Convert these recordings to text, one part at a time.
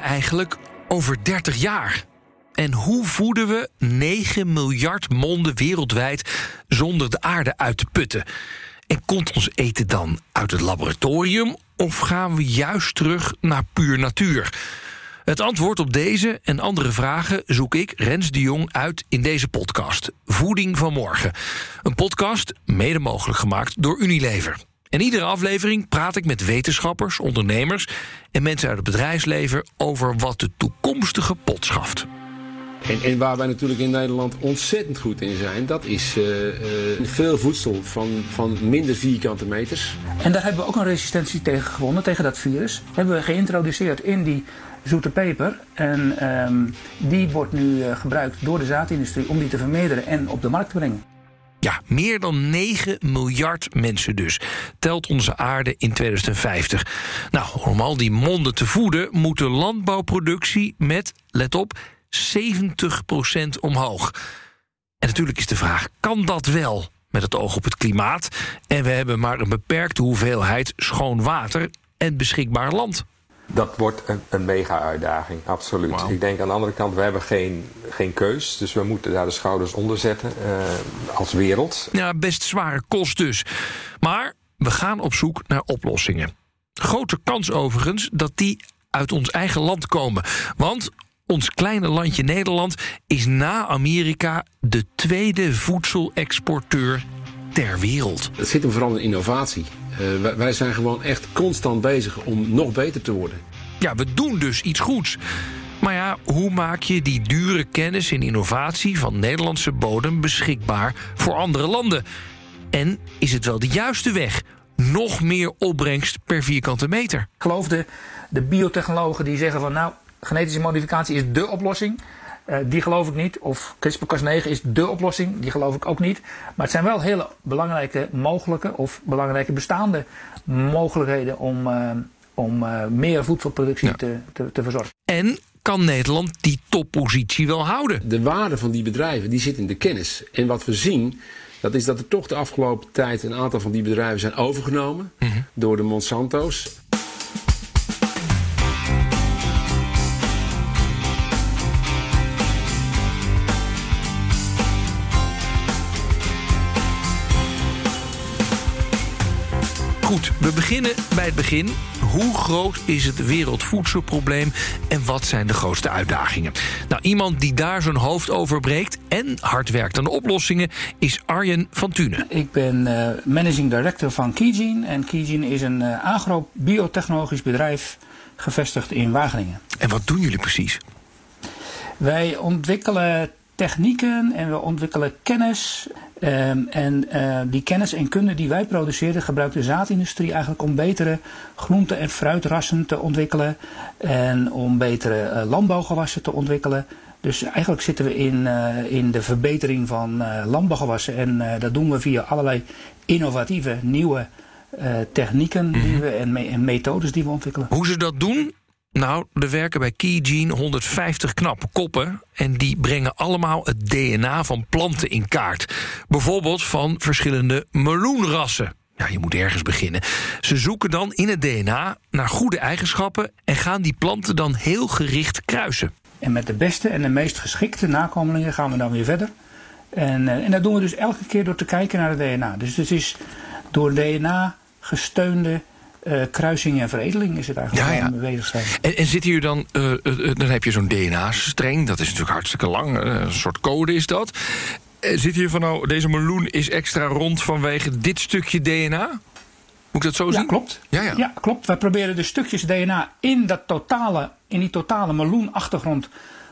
Eigenlijk over 30 jaar? En hoe voeden we 9 miljard monden wereldwijd zonder de aarde uit te putten? En komt ons eten dan uit het laboratorium of gaan we juist terug naar puur natuur? Het antwoord op deze en andere vragen zoek ik, Rens de Jong, uit in deze podcast. Voeding van Morgen. Een podcast mede mogelijk gemaakt door Unilever. In iedere aflevering praat ik met wetenschappers, ondernemers en mensen uit het bedrijfsleven over wat de toekomstige pot schaft. En, en, waar wij natuurlijk in Nederland ontzettend goed in zijn, dat is uh, uh, veel voedsel van, van minder vierkante meters. En daar hebben we ook een resistentie tegen gewonnen, tegen dat virus. Hebben we geïntroduceerd in die zoete peper. En um, die wordt nu uh, gebruikt door de zaadindustrie om die te vermeerderen en op de markt te brengen. Ja, meer dan 9 miljard mensen dus. Telt onze aarde in 2050. Nou, om al die monden te voeden, moet de landbouwproductie met, let op, 70% omhoog. En natuurlijk is de vraag: kan dat wel? Met het oog op het klimaat. En we hebben maar een beperkte hoeveelheid schoon water en beschikbaar land. Dat wordt een, een mega-uitdaging, absoluut. Wow. Ik denk aan de andere kant, we hebben geen, geen keus. Dus we moeten daar de schouders onder zetten uh, als wereld. Ja, best zware kost dus. Maar we gaan op zoek naar oplossingen. Grote kans overigens dat die uit ons eigen land komen. Want ons kleine landje Nederland is na Amerika de tweede voedselexporteur ter wereld. Het zit hem vooral in innovatie. Uh, wij, wij zijn gewoon echt constant bezig om nog beter te worden. Ja, we doen dus iets goeds. Maar ja, hoe maak je die dure kennis en innovatie van Nederlandse bodem beschikbaar voor andere landen? En is het wel de juiste weg? Nog meer opbrengst per vierkante meter. Ik geloof de, de biotechnologen die zeggen van nou, genetische modificatie is dé oplossing. Uh, die geloof ik niet. Of CRISPR-Cas9 is dé oplossing. Die geloof ik ook niet. Maar het zijn wel hele belangrijke mogelijke of belangrijke bestaande mogelijkheden om, uh, om uh, meer voedselproductie ja. te, te, te verzorgen. En kan Nederland die toppositie wel houden? De waarde van die bedrijven die zit in de kennis. En wat we zien, dat is dat er toch de afgelopen tijd een aantal van die bedrijven zijn overgenomen mm -hmm. door de Monsanto's. Goed, we beginnen bij het begin. Hoe groot is het wereldvoedselprobleem en wat zijn de grootste uitdagingen? Nou, iemand die daar zijn hoofd over breekt en hard werkt aan de oplossingen is Arjen van Tune. Ik ben uh, managing director van Keygene en Keygene is een uh, agro-biotechnologisch bedrijf gevestigd in Wageningen. En wat doen jullie precies? Wij ontwikkelen technieken en we ontwikkelen kennis. Um, en uh, die kennis en kunde die wij produceren gebruikt de zaadindustrie eigenlijk om betere groente- en fruitrassen te ontwikkelen. En om betere uh, landbouwgewassen te ontwikkelen. Dus eigenlijk zitten we in, uh, in de verbetering van landbouwgewassen. En dat doen we via allerlei innovatieve nieuwe technieken die we, en, me en methodes die we ontwikkelen. Hoe ze dat doen, nou, er werken bij Keygene 150 knappe koppen en die brengen allemaal het DNA van planten in kaart. Bijvoorbeeld van verschillende meloenrassen. Ja, je moet ergens beginnen. Ze zoeken dan in het DNA naar goede eigenschappen en gaan die planten dan heel gericht kruisen. En met de beste en de meest geschikte nakomelingen gaan we dan weer verder. En, en dat doen we dus elke keer door te kijken naar het DNA. Dus het is door DNA gesteunde uh, kruising en veredeling is het eigenlijk ja, ja. mee bezig zijn. En, en zit hier dan, uh, uh, dan heb je zo'n DNA-streng, dat is natuurlijk hartstikke lang, een soort code is dat. zit hier van nou, deze meloen is extra rond vanwege dit stukje DNA? Moet ik dat zo zien? Ja, klopt. Ja, ja. ja, klopt. Wij proberen de stukjes DNA in, dat totale, in die totale meloenachtergrond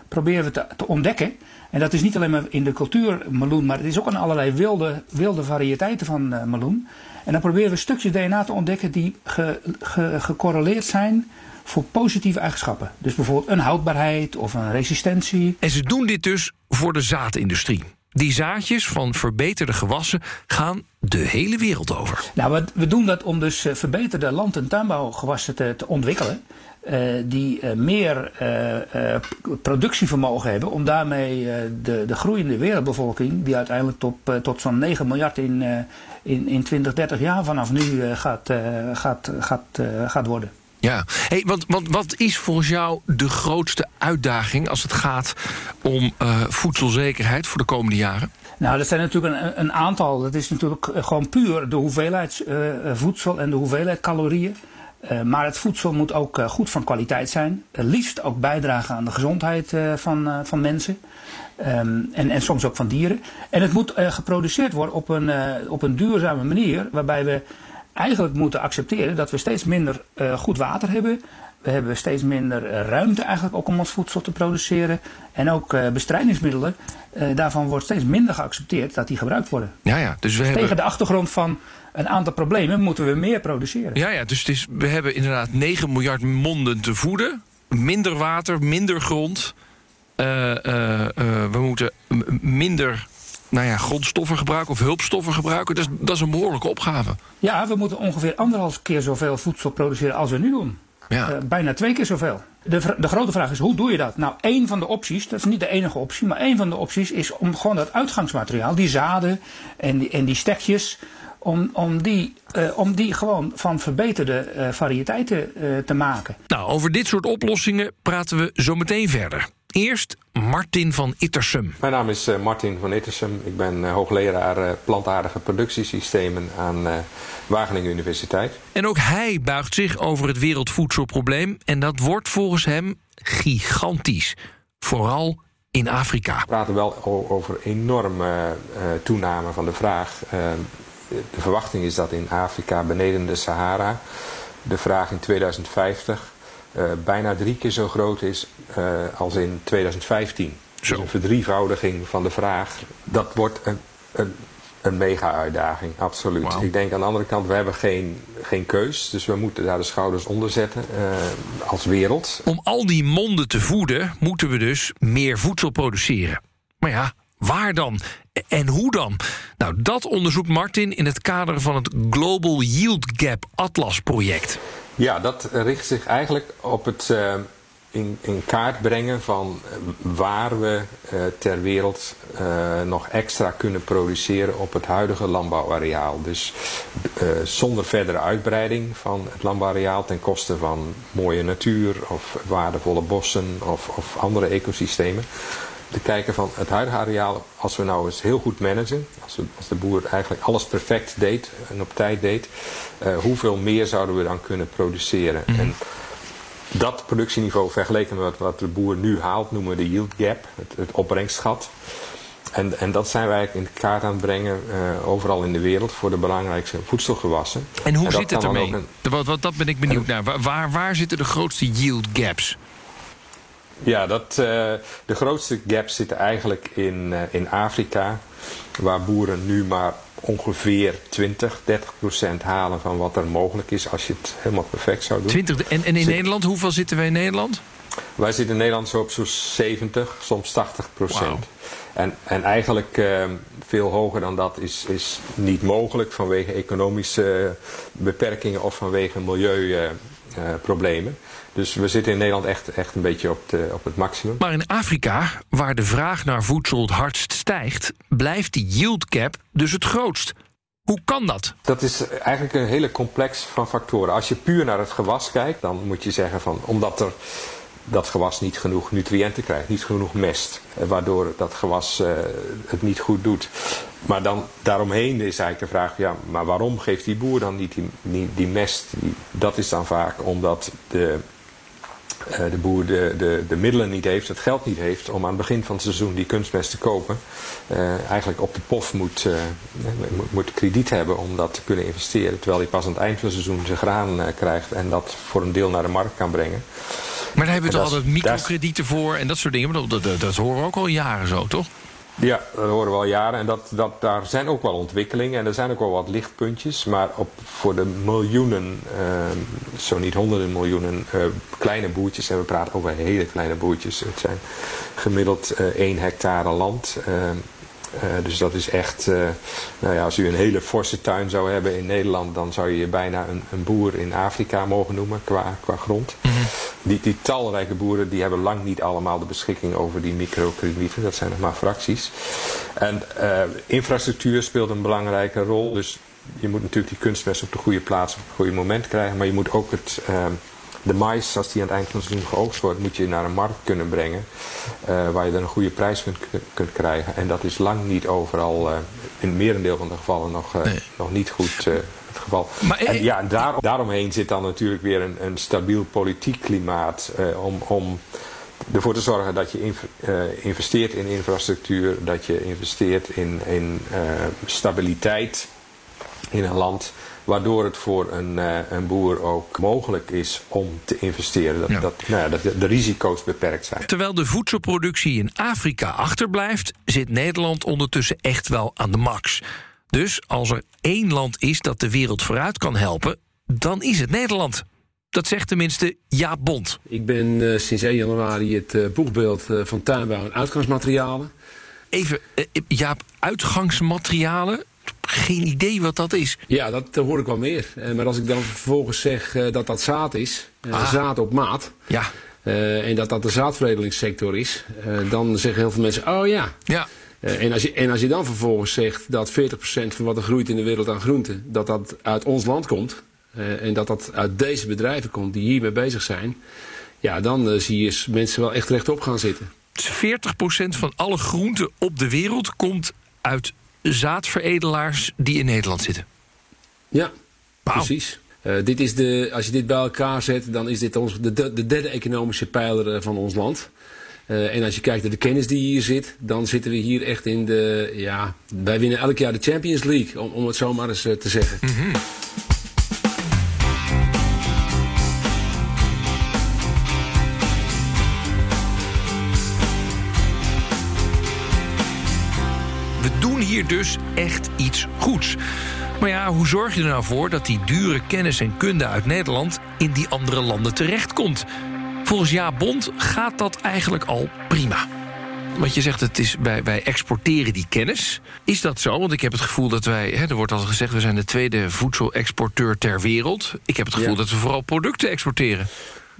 proberen we te, te ontdekken. En dat is niet alleen maar in de cultuur meloen, maar het is ook in allerlei wilde, wilde variëteiten van uh, meloen. En dan proberen we stukjes DNA te ontdekken die ge, ge, gecorreleerd zijn voor positieve eigenschappen. Dus bijvoorbeeld een houdbaarheid of een resistentie. En ze doen dit dus voor de zaadindustrie. Die zaadjes van verbeterde gewassen gaan de hele wereld over. Nou, we, we doen dat om dus verbeterde land- en tuinbouwgewassen te, te ontwikkelen. Uh, die uh, meer uh, productievermogen hebben om daarmee de, de groeiende wereldbevolking, die uiteindelijk tot, tot zo'n 9 miljard in, in, in 20, 30 jaar vanaf nu gaat, gaat, gaat, gaat worden. Ja, hey, want, want wat is volgens jou de grootste uitdaging als het gaat om uh, voedselzekerheid voor de komende jaren? Nou, dat zijn natuurlijk een, een aantal. Dat is natuurlijk gewoon puur de hoeveelheid uh, voedsel en de hoeveelheid calorieën. Uh, maar het voedsel moet ook uh, goed van kwaliteit zijn. Uh, liefst ook bijdragen aan de gezondheid van, van mensen. Um, en, en soms ook van dieren. En het moet geproduceerd worden op een, op een duurzame manier. Waarbij we eigenlijk moeten accepteren dat we steeds minder goed water hebben. We hebben steeds minder ruimte eigenlijk ook om ons voedsel te produceren. En ook bestrijdingsmiddelen. daarvan wordt steeds minder geaccepteerd dat die gebruikt worden. Ja, ja, dus we Tegen hebben... de achtergrond van een aantal problemen moeten we meer produceren. Ja, ja dus het is, we hebben inderdaad 9 miljard monden te voeden. Minder water, minder grond. Uh, uh, uh, we moeten minder nou ja, grondstoffen gebruiken of hulpstoffen gebruiken. Dat is, dat is een behoorlijke opgave. Ja, we moeten ongeveer anderhalf keer zoveel voedsel produceren als we nu doen. Ja. bijna twee keer zoveel. De, de, grote vraag is, hoe doe je dat? Nou, één van de opties, dat is niet de enige optie, maar één van de opties is om gewoon dat uitgangsmateriaal, die zaden en en die stekjes, om, om, die, uh, om die gewoon van verbeterde uh, variëteiten uh, te maken. Nou, over dit soort oplossingen praten we zo meteen verder. Eerst Martin van Ittersum. Mijn naam is Martin van Ittersum. Ik ben hoogleraar plantaardige productiesystemen aan Wageningen Universiteit. En ook hij buigt zich over het wereldvoedselprobleem. En dat wordt volgens hem gigantisch. Vooral in Afrika. We praten wel over enorme toename van de vraag de verwachting is dat in Afrika beneden de Sahara de vraag in 2050 uh, bijna drie keer zo groot is uh, als in 2015. Zo. Dus een verdrievoudiging van de vraag. Dat wordt een, een, een mega-uitdaging, absoluut. Wow. Ik denk aan de andere kant, we hebben geen, geen keus. Dus we moeten daar de schouders onder zetten uh, als wereld. Om al die monden te voeden, moeten we dus meer voedsel produceren. Maar ja, Waar dan? En hoe dan? Nou, dat onderzoekt Martin in het kader van het Global Yield Gap Atlas project. Ja, dat richt zich eigenlijk op het uh, in, kaart brengen van waar we uh, ter wereld nog extra kunnen produceren op het huidige landbouwareaal. Dus zonder verdere uitbreiding van het landbouwareaal ten koste van mooie natuur of waardevolle bossen of, of andere ecosystemen te kijken van het huidige areaal, als we nou eens heel goed managen, als, we, als de boer eigenlijk alles perfect deed en op tijd deed, uh, hoeveel meer zouden we dan kunnen produceren? Mhm. Mm. En dat productieniveau vergeleken met wat de boer nu haalt, noemen we de yield gap, het, het opbrengstgat. En, en dat zijn wij eigenlijk in kaart aan het brengen uh, overal in de wereld voor de belangrijkste voedselgewassen. En hoe en zit het ermee? Een... Wat, wat, dat ben ik benieuwd naar. Waar, waar zitten de grootste yield gaps? Ja, dat, uh, de grootste gaps zitten eigenlijk in, uh, in Afrika, waar boeren nu maar ongeveer 20, 30 procent halen van wat er mogelijk is als je het helemaal perfect zou doen. 20, en, en in Zit, Nederland, hoeveel zitten wij in Nederland? Wij zitten in Nederland zo op zo'n 70, soms 80 procent. Wow. En, en eigenlijk uh, veel hoger dan dat is, is niet mogelijk vanwege economische beperkingen of vanwege milieuproblemen. Dus we zitten in Nederland echt, echt een beetje op, de, op het maximum. Maar in Afrika, waar de vraag naar voedsel het hardst stijgt, blijft die yield gap dus het grootst. Hoe kan dat? Dat is eigenlijk een hele complex van factoren. Als je puur naar het gewas kijkt, dan moet je zeggen van omdat er dat gewas niet genoeg nutriënten krijgt, niet genoeg mest, waardoor dat gewas uh, het niet goed doet. Maar dan daaromheen is eigenlijk de vraag, ja, maar waarom geeft die boer dan niet die, die, die mest? Die, dat is dan vaak omdat de, de boer de, de, de middelen niet heeft, het geld niet heeft om aan het begin van het seizoen die kunstmest te kopen. Uh, eigenlijk op de pof moet, moet, moet krediet hebben om dat te kunnen investeren. Terwijl hij pas aan het eind van het seizoen zijn graan krijgt en dat voor een deel naar de markt kan brengen. Maar daar hebben we toch altijd microkredieten voor en dat soort dingen. Dat, dat, dat horen we ook al jaren zo, toch? Ja, dat horen we al jaren. En dat, dat, daar zijn ook wel ontwikkelingen en er zijn ook wel wat lichtpuntjes. Maar op, voor de miljoenen, uh, zo niet honderden miljoenen uh, kleine boertjes, en we praten over hele kleine boertjes. Het zijn gemiddeld uh, 1 hectare land. Uh, dus dat is echt, uh, nou ja, als u een hele forse tuin zou hebben in Nederland, dan zou je je bijna een, een boer in Afrika mogen noemen qua, qua grond. Mhm. Mm -hmm. die, die talrijke boeren die hebben lang niet allemaal de beschikking over die microkredieten, dat zijn nog maar fracties. En uh, infrastructuur speelt een belangrijke rol, dus je moet natuurlijk die kunstmest op de goede plaats op het goede moment krijgen, maar je moet ook het de mais, als die aan het eind van het seizoen geoogst wordt, moet je naar een markt kunnen brengen uh, waar je dan een goede prijs kunt, kunt krijgen. En dat is lang niet overal, uh, in het merendeel van de gevallen, nog, uh, nee. nog niet goed het geval. Maar, en ja, daar, daaromheen zit dan natuurlijk weer een, een stabiel politiek klimaat om, om ervoor te zorgen dat je investeert in infrastructuur, dat je investeert in, in stabiliteit in een land. Waardoor het voor een, uh, een boer ook mogelijk is om te investeren. Dat, Ja. dat, nou ja, dat de, de risico's beperkt zijn. Terwijl de voedselproductie in Afrika achterblijft, zit Nederland ondertussen echt wel aan de max. Dus als er één land is dat de wereld vooruit kan helpen, dan is het Nederland. Dat zegt tenminste Jaap Bond. Ik ben eh, sinds 1 januari het eh, boegbeeld eh, van tuinbouw en uitgangsmaterialen. Even, eh, Jaap, uitgangsmaterialen? Geen idee wat dat is. Ja, dat eh, hoor ik wel meer. Eh, maar als ik dan vervolgens zeg eh, dat dat zaad is, Ah. zaad op maat, Ja, en dat dat de zaadveredelingssector is, dan zeggen heel veel mensen, oh ja. ja. En, als je, en als je dan vervolgens zegt dat 40% van wat er groeit in de wereld aan groenten, dat dat uit ons land komt, en dat dat uit deze bedrijven komt die hiermee bezig zijn, ja, dan zie je mensen wel echt rechtop gaan zitten. Dus 40% van alle groenten op de wereld komt uit zaadveredelaars die in Nederland zitten. Ja, precies. Eh, dit is de, als je dit bij elkaar zet, dan is dit ons, de, de, de derde economische pijler eh, van ons land. Eh, en als je kijkt naar de kennis die hier zit, dan zitten we hier echt in de. Ja, wij winnen elk jaar de Champions League, om, om het zo maar eens te zeggen. We dus echt iets goeds. Maar ja, hoe zorg je er nou voor dat die dure kennis en kunde uit Nederland in die andere landen terechtkomt? Volgens Jaap Bond gaat dat eigenlijk al prima. Want je zegt, het is, wij, wij exporteren die kennis. Is dat zo? Want ik heb het gevoel dat wij, hè, er wordt al gezegd, we zijn de tweede voedselexporteur ter wereld. Ik heb het gevoel Ja. dat we vooral producten exporteren.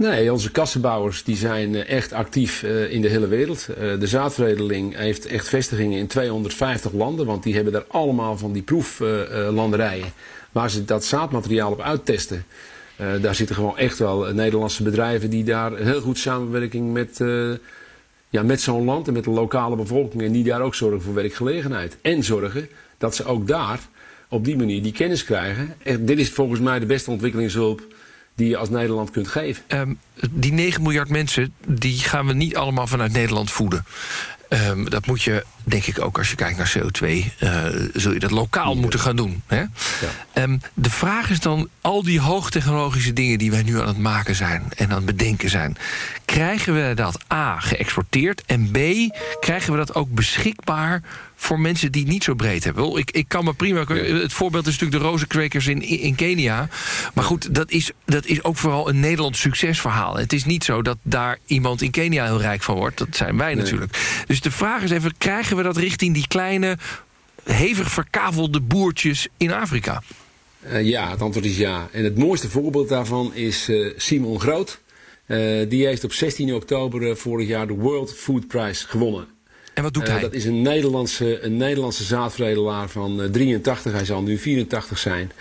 Nee, onze kassenbouwers die zijn eh, echt actief eh, in de hele wereld. Eh, de zaadveredeling heeft echt vestigingen in 250 landen, want die hebben daar allemaal van die proeflanderijen waar ze dat zaadmateriaal op uittesten. Daar zitten gewoon echt wel Nederlandse bedrijven die daar heel goed samenwerking met, ja, met zo'n land en met de lokale bevolking en die daar ook zorgen voor werkgelegenheid. En zorgen dat ze ook daar op die manier die kennis krijgen. En dit is volgens mij de beste ontwikkelingshulp die je als Nederland kunt geven. Ehm, die 9 miljard mensen, die gaan we niet allemaal vanuit Nederland voeden. Ehm, dat moet je, denk ik ook als je kijkt naar CO2, eh, zul je dat lokaal moeten gaan doen. Hè? Ehm, de vraag is dan, al die hoogtechnologische dingen die wij nu aan het maken zijn en aan het bedenken zijn, krijgen we dat A geëxporteerd en B krijgen we dat ook beschikbaar voor mensen die het niet zo breed hebben? Ik, ik kan me prima. Het voorbeeld is natuurlijk de rozenkwekers in, in Kenia. Maar goed, dat is, dat is ook vooral een Nederlands succesverhaal. Het is niet zo dat daar iemand in Kenia heel rijk van wordt. Dat zijn wij natuurlijk. Dus de vraag is even: krijgen we dat richting die kleine, hevig verkavelde boertjes in Afrika? Eh, ja, het antwoord is ja. En het mooiste voorbeeld daarvan is eh, Simon Groot. Eh, die heeft op 16 oktober vorig jaar de World Food Prize gewonnen. En wat doet Eh, hij? dat is een Nederlandse, een Nederlandse zaadveredelaar van eh, 83. Hij zal nu 84 zijn.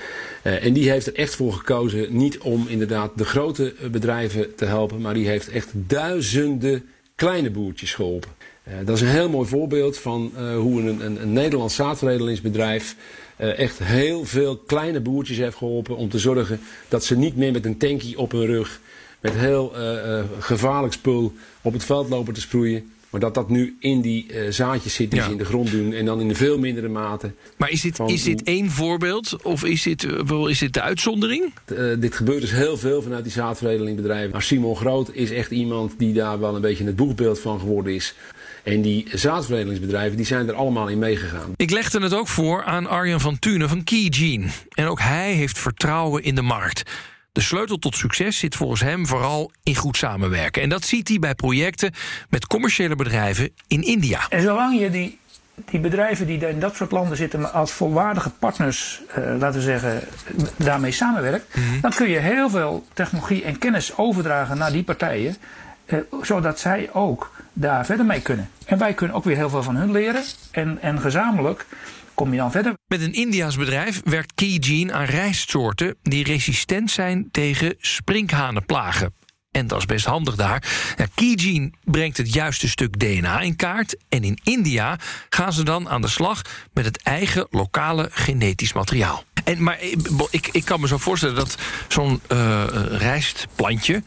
Eh, en die heeft er echt voor gekozen, niet om inderdaad de grote eh, bedrijven te helpen, maar die heeft echt duizenden kleine boertjes geholpen. Eh, dat is een heel mooi voorbeeld van eh, hoe een, een, een Nederlands zaadveredelingsbedrijf eh, echt heel veel kleine boertjes heeft geholpen om te zorgen dat ze niet meer met een tankie op hun rug, met heel eh, eh, gevaarlijk spul op het veld lopen te sproeien. Maar dat dat nu in die eh, zaadjes zit die Ja. ze in de grond doen. En dan in een veel mindere mate. Maar is dit, is dit één voorbeeld? Of is dit, eh, is dit de uitzondering? Eh, dit gebeurt dus heel veel vanuit die zaadveredelingbedrijven. Maar Simon Groot is echt iemand die daar wel een beetje het boekbeeld van geworden is. En die zaadveredelingsbedrijven die zijn er allemaal in meegegaan. Ik legde het ook voor aan Arjan van Tunen van Keygene. En ook hij heeft vertrouwen in de markt. De sleutel tot succes zit volgens hem vooral in goed samenwerken. En dat ziet hij bij projecten met commerciële bedrijven in India. En zolang je die, die bedrijven die in dat soort landen zitten, als volwaardige partners, eh, laten we zeggen, daarmee samenwerkt, dan kun je heel veel technologie en kennis overdragen naar die partijen, eh, zodat zij ook daar verder mee kunnen. En wij kunnen ook weer heel veel van hun leren. En, en gezamenlijk kom je dan verder. Met een Indiaas bedrijf werkt Keygene aan rijstsoorten die resistent zijn tegen sprinkhanenplagen. En dat is best handig daar. Ja, Keygene brengt het juiste stuk DNA in kaart. En in India gaan ze dan aan de slag met het eigen lokale genetisch materiaal. En, maar ik, ik kan me zo voorstellen dat zo'n uh, rijstplantje...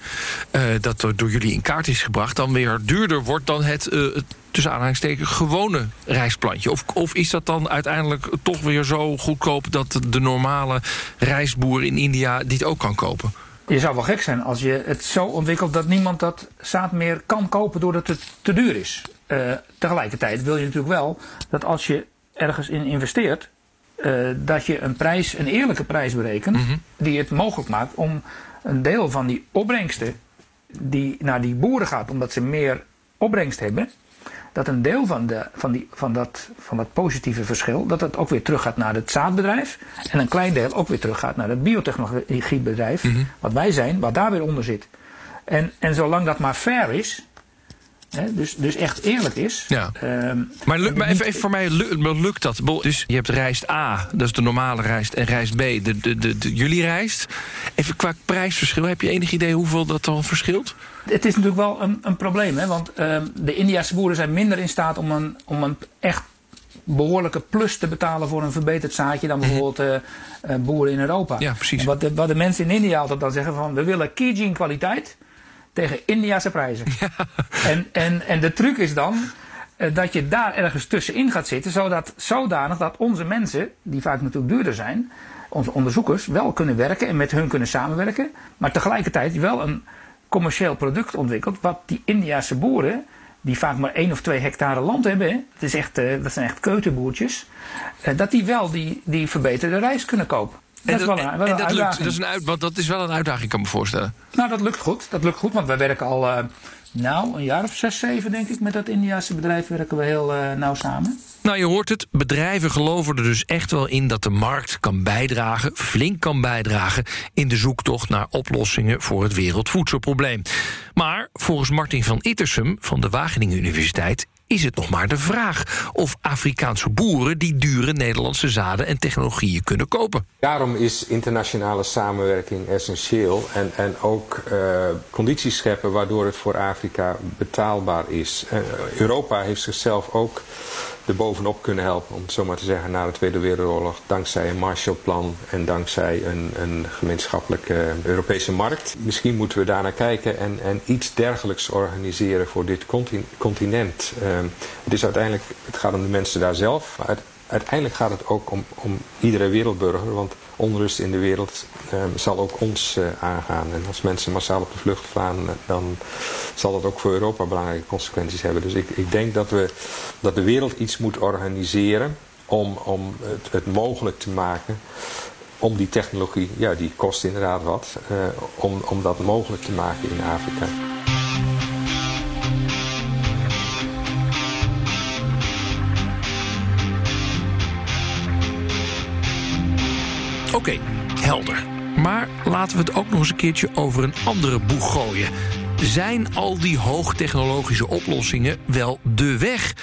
Uh, dat door jullie in kaart is gebracht... dan weer duurder wordt dan het, tussen aanhalingstekens, gewone rijstplantje. Of, of is dat dan uiteindelijk toch weer zo goedkoop... dat de normale rijstboer in India dit ook kan kopen? Je zou wel gek zijn als je het zo ontwikkelt dat niemand dat zaad meer kan kopen doordat het te duur is. Tegelijkertijd wil je natuurlijk wel dat als je ergens in investeert, uh, dat je een prijs, een eerlijke prijs berekent, mm -hmm. die het mogelijk maakt om een deel van die opbrengsten die naar die boeren gaat, omdat ze meer opbrengst hebben, dat een deel van, de, van, die, van, dat, van dat positieve verschil, dat het ook weer teruggaat naar het zaadbedrijf. En een klein deel ook weer teruggaat naar het biotechnologiebedrijf, mm -hmm. wat wij zijn, wat daar weer onder zit. En, en zolang dat maar fair is, dus, dus echt eerlijk is. Ja. Um, maar, maar even, even voor mij, lukt dat? Dus je hebt rijst A, dat is de normale rijst, en rijst B, de, de, de, de jullie rijst. Even qua prijsverschil, heb je enig idee hoeveel dat dan verschilt? Het is natuurlijk wel een, een probleem, hè? want uh, de Indiase boeren zijn minder in staat om een, om een echt behoorlijke plus te betalen voor een verbeterd zaadje dan bijvoorbeeld uh, uh, boeren in Europa. Ja, precies. En wat, de, wat de mensen in India altijd dan zeggen van we willen Kijin kwaliteit tegen Indiase prijzen. Ja. En, en, en de truc is dan uh, dat je daar ergens tussenin gaat zitten, zodat, zodanig dat onze mensen, die vaak natuurlijk duurder zijn, onze onderzoekers, wel kunnen werken en met hun kunnen samenwerken, maar tegelijkertijd wel een commercieel product ontwikkeld, wat die Indiase boeren, die vaak maar één of twee hectare land hebben, dat, is echt, uh, dat zijn echt keuterboertjes, uh, dat die wel die, die verbeterde rijst kunnen kopen. Dat, is wel een, wel en dat, lukt, dat, is een uit, want dat is wel een uitdaging, kan ik me voorstellen. Nou, dat lukt goed. Dat lukt goed, want wij werken al uh, nou, een jaar of zes, zeven, denk ik, met dat Indiase bedrijf werken we heel uh, nauw samen. Nou, je hoort het. Bedrijven geloven er dus echt wel in dat de markt kan bijdragen, flink kan bijdragen, in de zoektocht naar oplossingen voor het wereldvoedselprobleem. Maar volgens Martin van Ittersum van de Wageningen Universiteit is het nog maar de vraag of Afrikaanse boeren die dure Nederlandse zaden en technologieën kunnen kopen. Daarom is internationale samenwerking essentieel en, en ook uh, condities scheppen waardoor het voor Afrika betaalbaar is. Uh, Europa heeft zichzelf ook er bovenop kunnen helpen, om het zo maar te zeggen, na de Tweede Wereldoorlog. Dankzij een Marshallplan en dankzij een, een gemeenschappelijke Europese markt. Misschien moeten we daar naar kijken en, en iets dergelijks organiseren voor dit continent. Uh, het, is uiteindelijk, het gaat om de mensen daar zelf, uiteindelijk gaat het ook om, om iedere wereldburger. Want onrust in de wereld uh, zal ook ons uh, aangaan. En als mensen massaal op de vlucht gaan, dan zal dat ook voor Europa belangrijke consequenties hebben. Dus ik, ik denk dat, we, dat de wereld iets moet organiseren om, om het, het mogelijk te maken om die technologie, ja die kost inderdaad wat, uh, om, om dat mogelijk te maken in Afrika. Okay, helder. Maar laten we het ook nog eens een keertje over een andere boeg gooien. Zijn al die hoogtechnologische oplossingen wel de weg?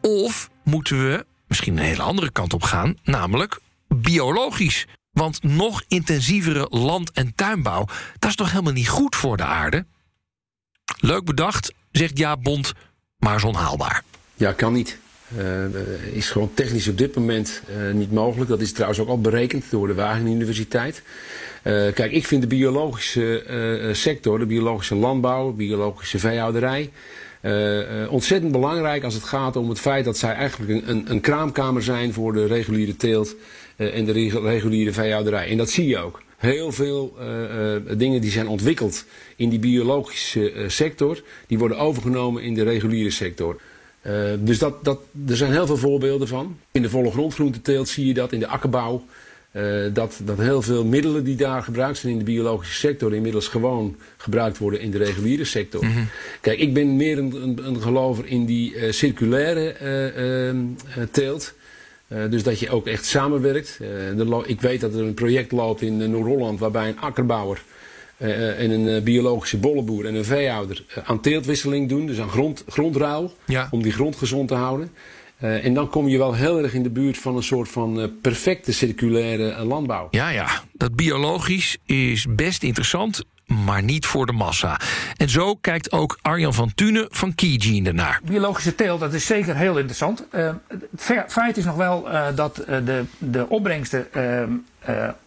Of moeten we misschien een hele andere kant op gaan, namelijk biologisch? Want nog intensievere land- en tuinbouw, dat is toch helemaal niet goed voor de aarde? Leuk bedacht, zegt Jaap Bond, maar is onhaalbaar. Ja, kan niet. Uh, is gewoon technisch op dit moment uh, niet mogelijk. Dat is trouwens ook al berekend door de Wageningen Universiteit. Uh, kijk, ik vind de biologische sector, de biologische landbouw, de biologische veehouderij... ontzettend belangrijk als het gaat om het feit dat zij eigenlijk een, een, een kraamkamer zijn voor de reguliere teelt en de reguliere veehouderij. En dat zie je ook. Heel veel dingen die zijn ontwikkeld in die biologische sector, die worden overgenomen in de reguliere sector. Uh, dus dat, dat, er zijn heel veel voorbeelden van. In de volle grondgroenteteelt zie je dat, in de akkerbouw. Uh, dat, dat heel veel middelen die daar gebruikt zijn in de biologische sector... inmiddels gewoon gebruikt worden in de reguliere sector. Mm -hmm. Kijk, ik ben meer een, een, een gelover in die uh, circulaire teelt... dus dat je ook echt samenwerkt. ik weet dat er een project loopt in Noord-Holland... waarbij een akkerbouwer en een uh, biologische bolleboer en een veehouder aan teeltwisseling doen. Dus aan grond, grondruil. Ja. Om die grond gezond te houden. Uh, en dan kom je wel heel erg in de buurt van een soort van uh, perfecte circulaire uh, landbouw. Ja, ja, dat biologisch is best interessant, maar niet voor de massa. En zo kijkt ook Arjan van Tune van Keygene ernaar. Biologische teelt, dat is zeker heel interessant. het feit is nog wel dat de, de opbrengsten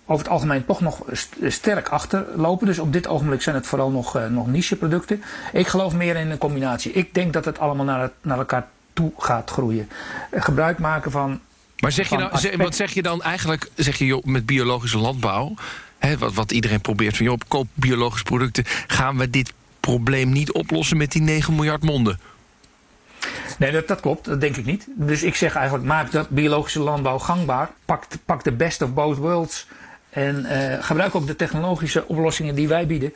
over het algemeen toch nog sterk achterlopen. Dus op dit ogenblik zijn het vooral nog, nog nicheproducten. Ik geloof meer in een combinatie. Ik denk dat het allemaal naar, naar elkaar toe gaat groeien. Gebruik maken van. Maar zeg je nou, wat zeg je dan eigenlijk? Zeg je joh, met biologische landbouw, hè, wat, wat iedereen probeert van joh, koop biologische producten, gaan we dit probleem niet oplossen met die 9 miljard monden? Nee, dat, dat, klopt. Dat denk ik niet. Dus ik zeg eigenlijk, maak dat biologische landbouw gangbaar. Pak, pak de best of both worlds. En uh, gebruik ook de technologische oplossingen die wij bieden.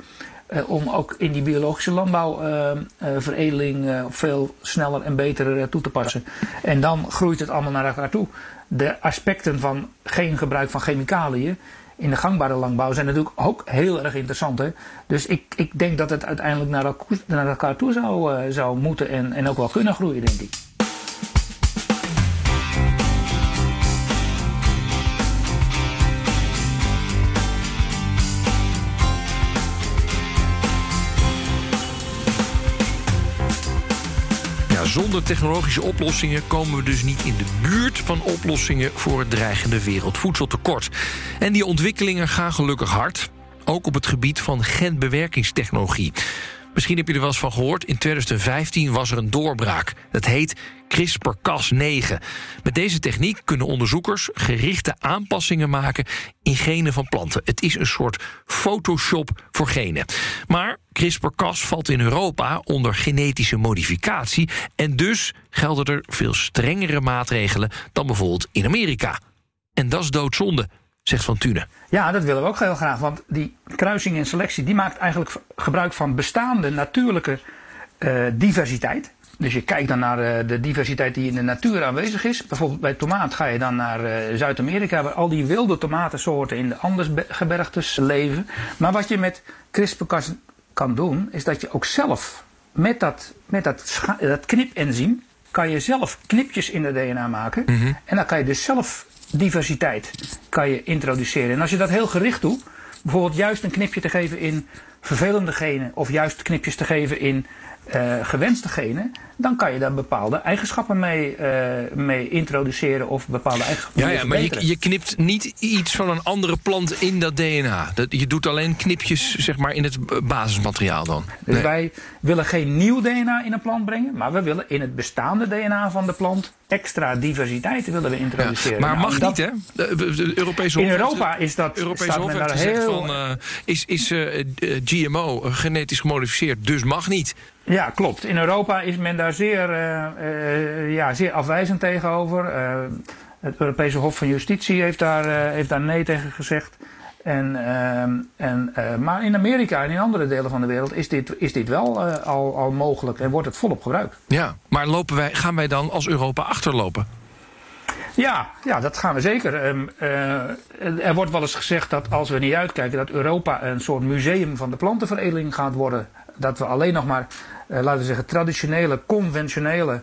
Uh, om ook in die biologische landbouwveredeling uh, veel sneller en beter toe te passen. En dan groeit het allemaal naar elkaar toe. De aspecten van geen gebruik van chemicaliën in de gangbare landbouw zijn natuurlijk ook heel erg interessant. Hè? Dus ik, ik denk dat het uiteindelijk naar, elkaar, toe zou, uh, zou moeten en, en ook wel kunnen groeien, denk ik. Zonder technologische oplossingen komen we dus niet in de buurt van oplossingen voor het dreigende wereldvoedseltekort. En die ontwikkelingen gaan gelukkig hard, ook op het gebied van genbewerkingstechnologie. Misschien heb je er wel eens van gehoord. In 2015 was er een doorbraak. Dat heet CRISPR-Cas9. Met deze techniek kunnen onderzoekers gerichte aanpassingen maken in genen van planten. Het is een soort Photoshop voor genen. Maar CRISPR-Cas valt in Europa onder genetische modificatie en dus gelden er veel strengere maatregelen dan bijvoorbeeld in Amerika. En dat is doodzonde zegt Van Tune. Ja, dat willen we ook heel graag. Want die kruising en selectie die maakt eigenlijk gebruik van bestaande natuurlijke uh, diversiteit. Dus je kijkt dan naar uh, de diversiteit die in de natuur aanwezig is. Bijvoorbeeld bij tomaat ga je dan naar uh, Zuid-Amerika, waar al die wilde tomatensoorten in de Andesgebergtes leven. Maar wat je met CRISPR-Cas kan doen, is dat je ook zelf met dat, met dat, dat knipenzym kan je zelf knipjes in de DNA maken. Mm -hmm. En dan kan je dus zelf diversiteit kan je introduceren. En als je dat heel gericht doet, bijvoorbeeld juist een knipje te geven in vervelende genen of juist knipjes te geven in uh, gewenste genen, dan kan je daar bepaalde eigenschappen mee, uh, mee introduceren of bepaalde eigenschappen ja, ja, maar je, je, knipt niet iets van een andere plant in dat DNA. Dat, je doet alleen knipjes zeg maar, in het basismateriaal dan. Dus nee. wij willen geen nieuw DNA in een plant brengen, maar we willen in het bestaande DNA van de plant extra diversiteit willen we introduceren. Ja, maar mag nou, niet, hè? De, de Europese in Europa is dat Europese Hof heeft gezegd heel... van uh, is, is GMO genetisch gemodificeerd, dus mag niet. Ja, klopt. In Europa is men daar zeer, uh, uh, ja, zeer afwijzend tegenover. Uh, het Europese Hof van Justitie heeft daar, heeft daar nee tegen gezegd. En, en, maar in Amerika en in andere delen van de wereld is dit, is dit wel al, al mogelijk en wordt het volop gebruikt. Ja, maar lopen wij, gaan wij dan als Europa achterlopen? Ja, ja, dat gaan we zeker. Um, uh, er wordt wel eens gezegd dat als we niet uitkijken, dat Europa een soort museum van de plantenveredeling gaat worden. Dat we alleen nog maar, uh, laten we zeggen, traditionele, conventionele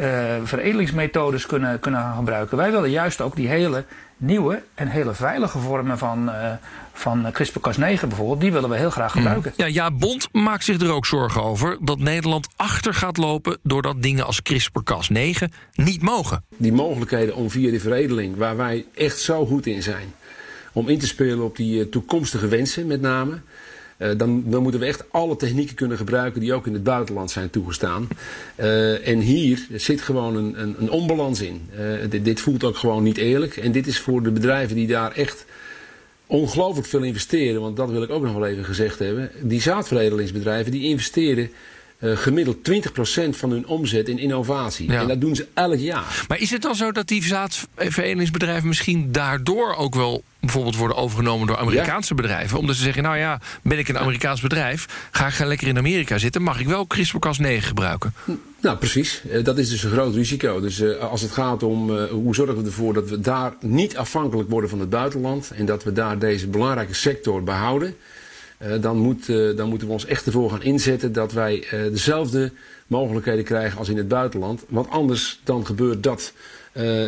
uh, veredelingsmethodes kunnen, kunnen gaan gebruiken. Wij willen juist ook die hele nieuwe en hele veilige vormen van, uh, van CRISPR-Cas9 bijvoorbeeld, die willen we heel graag gebruiken. Ja, ja, Bond maakt zich er ook zorgen over dat Nederland achter gaat lopen doordat dingen als CRISPR-Cas9 niet mogen. Die mogelijkheden om via die veredeling, waar wij echt zo goed in zijn, om in te spelen op die toekomstige wensen met name. Uh, dan, moeten we echt alle technieken kunnen gebruiken die ook in het buitenland zijn toegestaan. Uh, en hier zit gewoon een, een, een onbalans in. Uh, dit, dit, voelt ook gewoon niet eerlijk. En dit is voor de bedrijven die daar echt ongelooflijk veel investeren. Want dat wil ik ook nog wel even gezegd hebben. Die zaadveredelingsbedrijven die investeren uh, gemiddeld 20% van hun omzet in innovatie. Ja. En dat doen ze elk jaar. Maar is het dan zo dat die zaadveredelingsbedrijven misschien daardoor ook wel bijvoorbeeld worden overgenomen door Amerikaanse ja. bedrijven? Omdat ze zeggen, nou ja, ben ik een Amerikaans bedrijf, ga ik lekker in Amerika zitten, mag ik wel CRISPR-Cas9 gebruiken? Nou, precies. Uh, dat is dus een groot risico. Dus uh, als het gaat om uh, hoe zorgen we ervoor dat we daar niet afhankelijk worden van het buitenland en dat we daar deze belangrijke sector behouden. Dan, moet, dan moeten we ons echt ervoor gaan inzetten dat wij dezelfde mogelijkheden krijgen als in het buitenland. Want anders dan gebeurt dat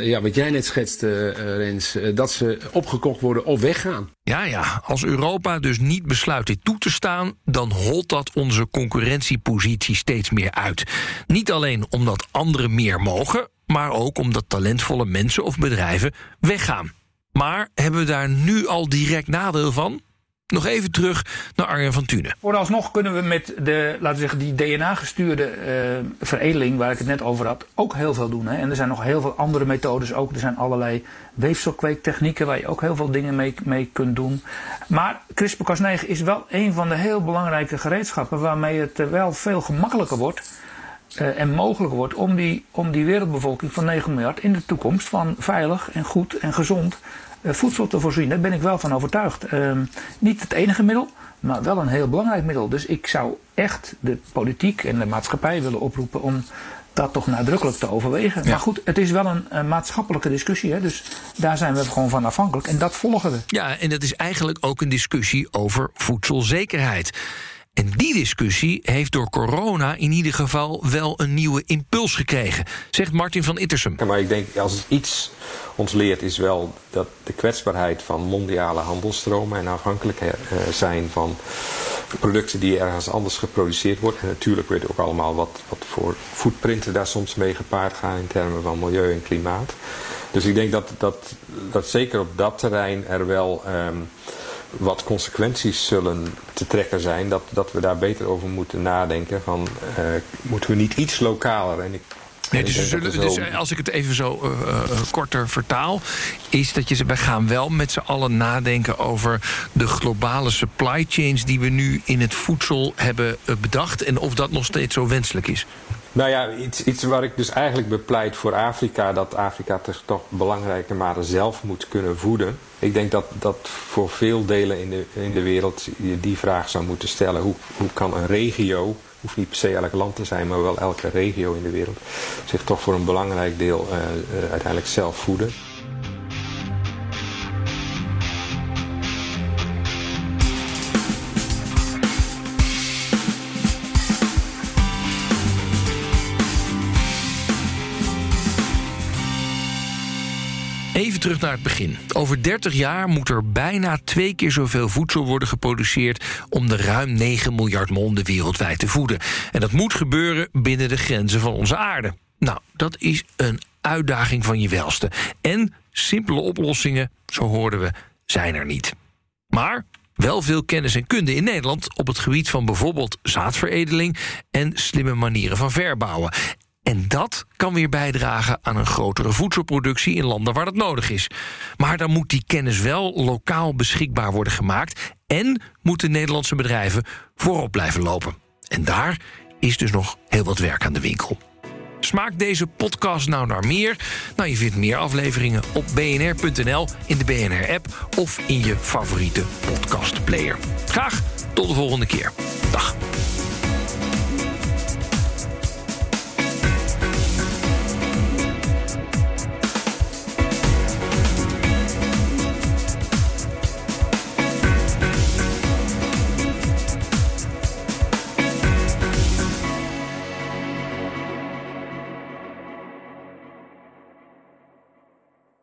ja, wat jij net schetste, Rens, dat ze opgekocht worden of weggaan. Ja, ja, als Europa dus niet besluit dit toe te staan, dan holt dat onze concurrentiepositie steeds meer uit. Niet alleen omdat anderen meer mogen, maar ook omdat talentvolle mensen of bedrijven weggaan. Maar hebben we daar nu al direct nadeel van? Nog even terug naar Arjen van Tune. Vooralsnog kunnen we met de, laten we zeggen, die DNA-gestuurde uh, veredeling, waar ik het net over had, ook heel veel doen. Hè. En er zijn nog heel veel andere methodes ook. Er zijn allerlei weefselkweektechnieken waar je ook heel veel dingen mee, mee kunt doen. Maar CRISPR-Cas9 is wel een van de heel belangrijke gereedschappen waarmee het eh, wel veel gemakkelijker wordt. Uh, en mogelijk wordt om die, om die wereldbevolking van 9 miljard in de toekomst van veilig en goed en gezond eh, voedsel te voorzien. Daar ben ik wel van overtuigd. Ehm, niet het enige middel, maar wel een heel belangrijk middel. Dus ik zou echt de politiek en de maatschappij willen oproepen om dat toch nadrukkelijk te overwegen. Maar goed, het is wel een, een maatschappelijke discussie. Hè, dus daar zijn we gewoon van afhankelijk. En dat volgen we. Ja, en dat is eigenlijk ook een discussie over voedselzekerheid. En die discussie heeft door corona in ieder geval wel een nieuwe impuls gekregen, zegt Martin van Ittersum. Ja, maar ik denk als iets ons leert is wel dat de kwetsbaarheid van mondiale handelstromen en afhankelijk eh, zijn van producten die ergens anders geproduceerd worden. En natuurlijk weten ook allemaal wat, wat voor footprinten daar soms mee gepaard gaan in termen van milieu en klimaat. Dus ik denk dat, dat, dat zeker op dat terrein er wel um, wat consequenties zullen te trekken zijn. Dat, dat we daar beter over moeten nadenken. Van, uh, moeten we niet iets lokaler? En ik Nee, dus, zullen, dus als ik het even zo uh, uh, korter vertaal, is dat je wij gaan wel met z'n allen nadenken over de globale supply chains die we nu in het voedsel hebben bedacht en of dat nog steeds zo wenselijk is. Nou ja, iets, iets waar ik dus eigenlijk bepleit voor Afrika, dat Afrika zich toch belangrijke mate zelf moet kunnen voeden. Ik denk dat, dat voor veel delen in de, in de wereld je die vraag zou moeten stellen. Hoe, hoe kan een regio hoeft niet per se elk land te zijn, maar wel elke regio in de wereld, zich toch voor een belangrijk deel uh, uh, uiteindelijk zelf voeden. Terug naar het begin. Over 30 jaar moet er bijna twee keer zoveel voedsel worden geproduceerd om de ruim 9 miljard monden wereldwijd te voeden. En dat moet gebeuren binnen de grenzen van onze aarde. Nou, dat is een uitdaging van je welste. En simpele oplossingen, zo hoorden we, zijn er niet. Maar wel veel kennis en kunde in Nederland op het gebied van bijvoorbeeld zaadveredeling en slimme manieren van verbouwen. En dat kan weer bijdragen aan een grotere voedselproductie in landen waar dat nodig is. Maar dan moet die kennis wel lokaal beschikbaar worden gemaakt en moeten Nederlandse bedrijven voorop blijven lopen. En daar is dus nog heel wat werk aan de winkel. Smaakt deze podcast nou naar meer? Nou, je vindt meer afleveringen op bnr.nl, in de BNR-app of in je favoriete podcastplayer. Graag tot de volgende keer. Dag.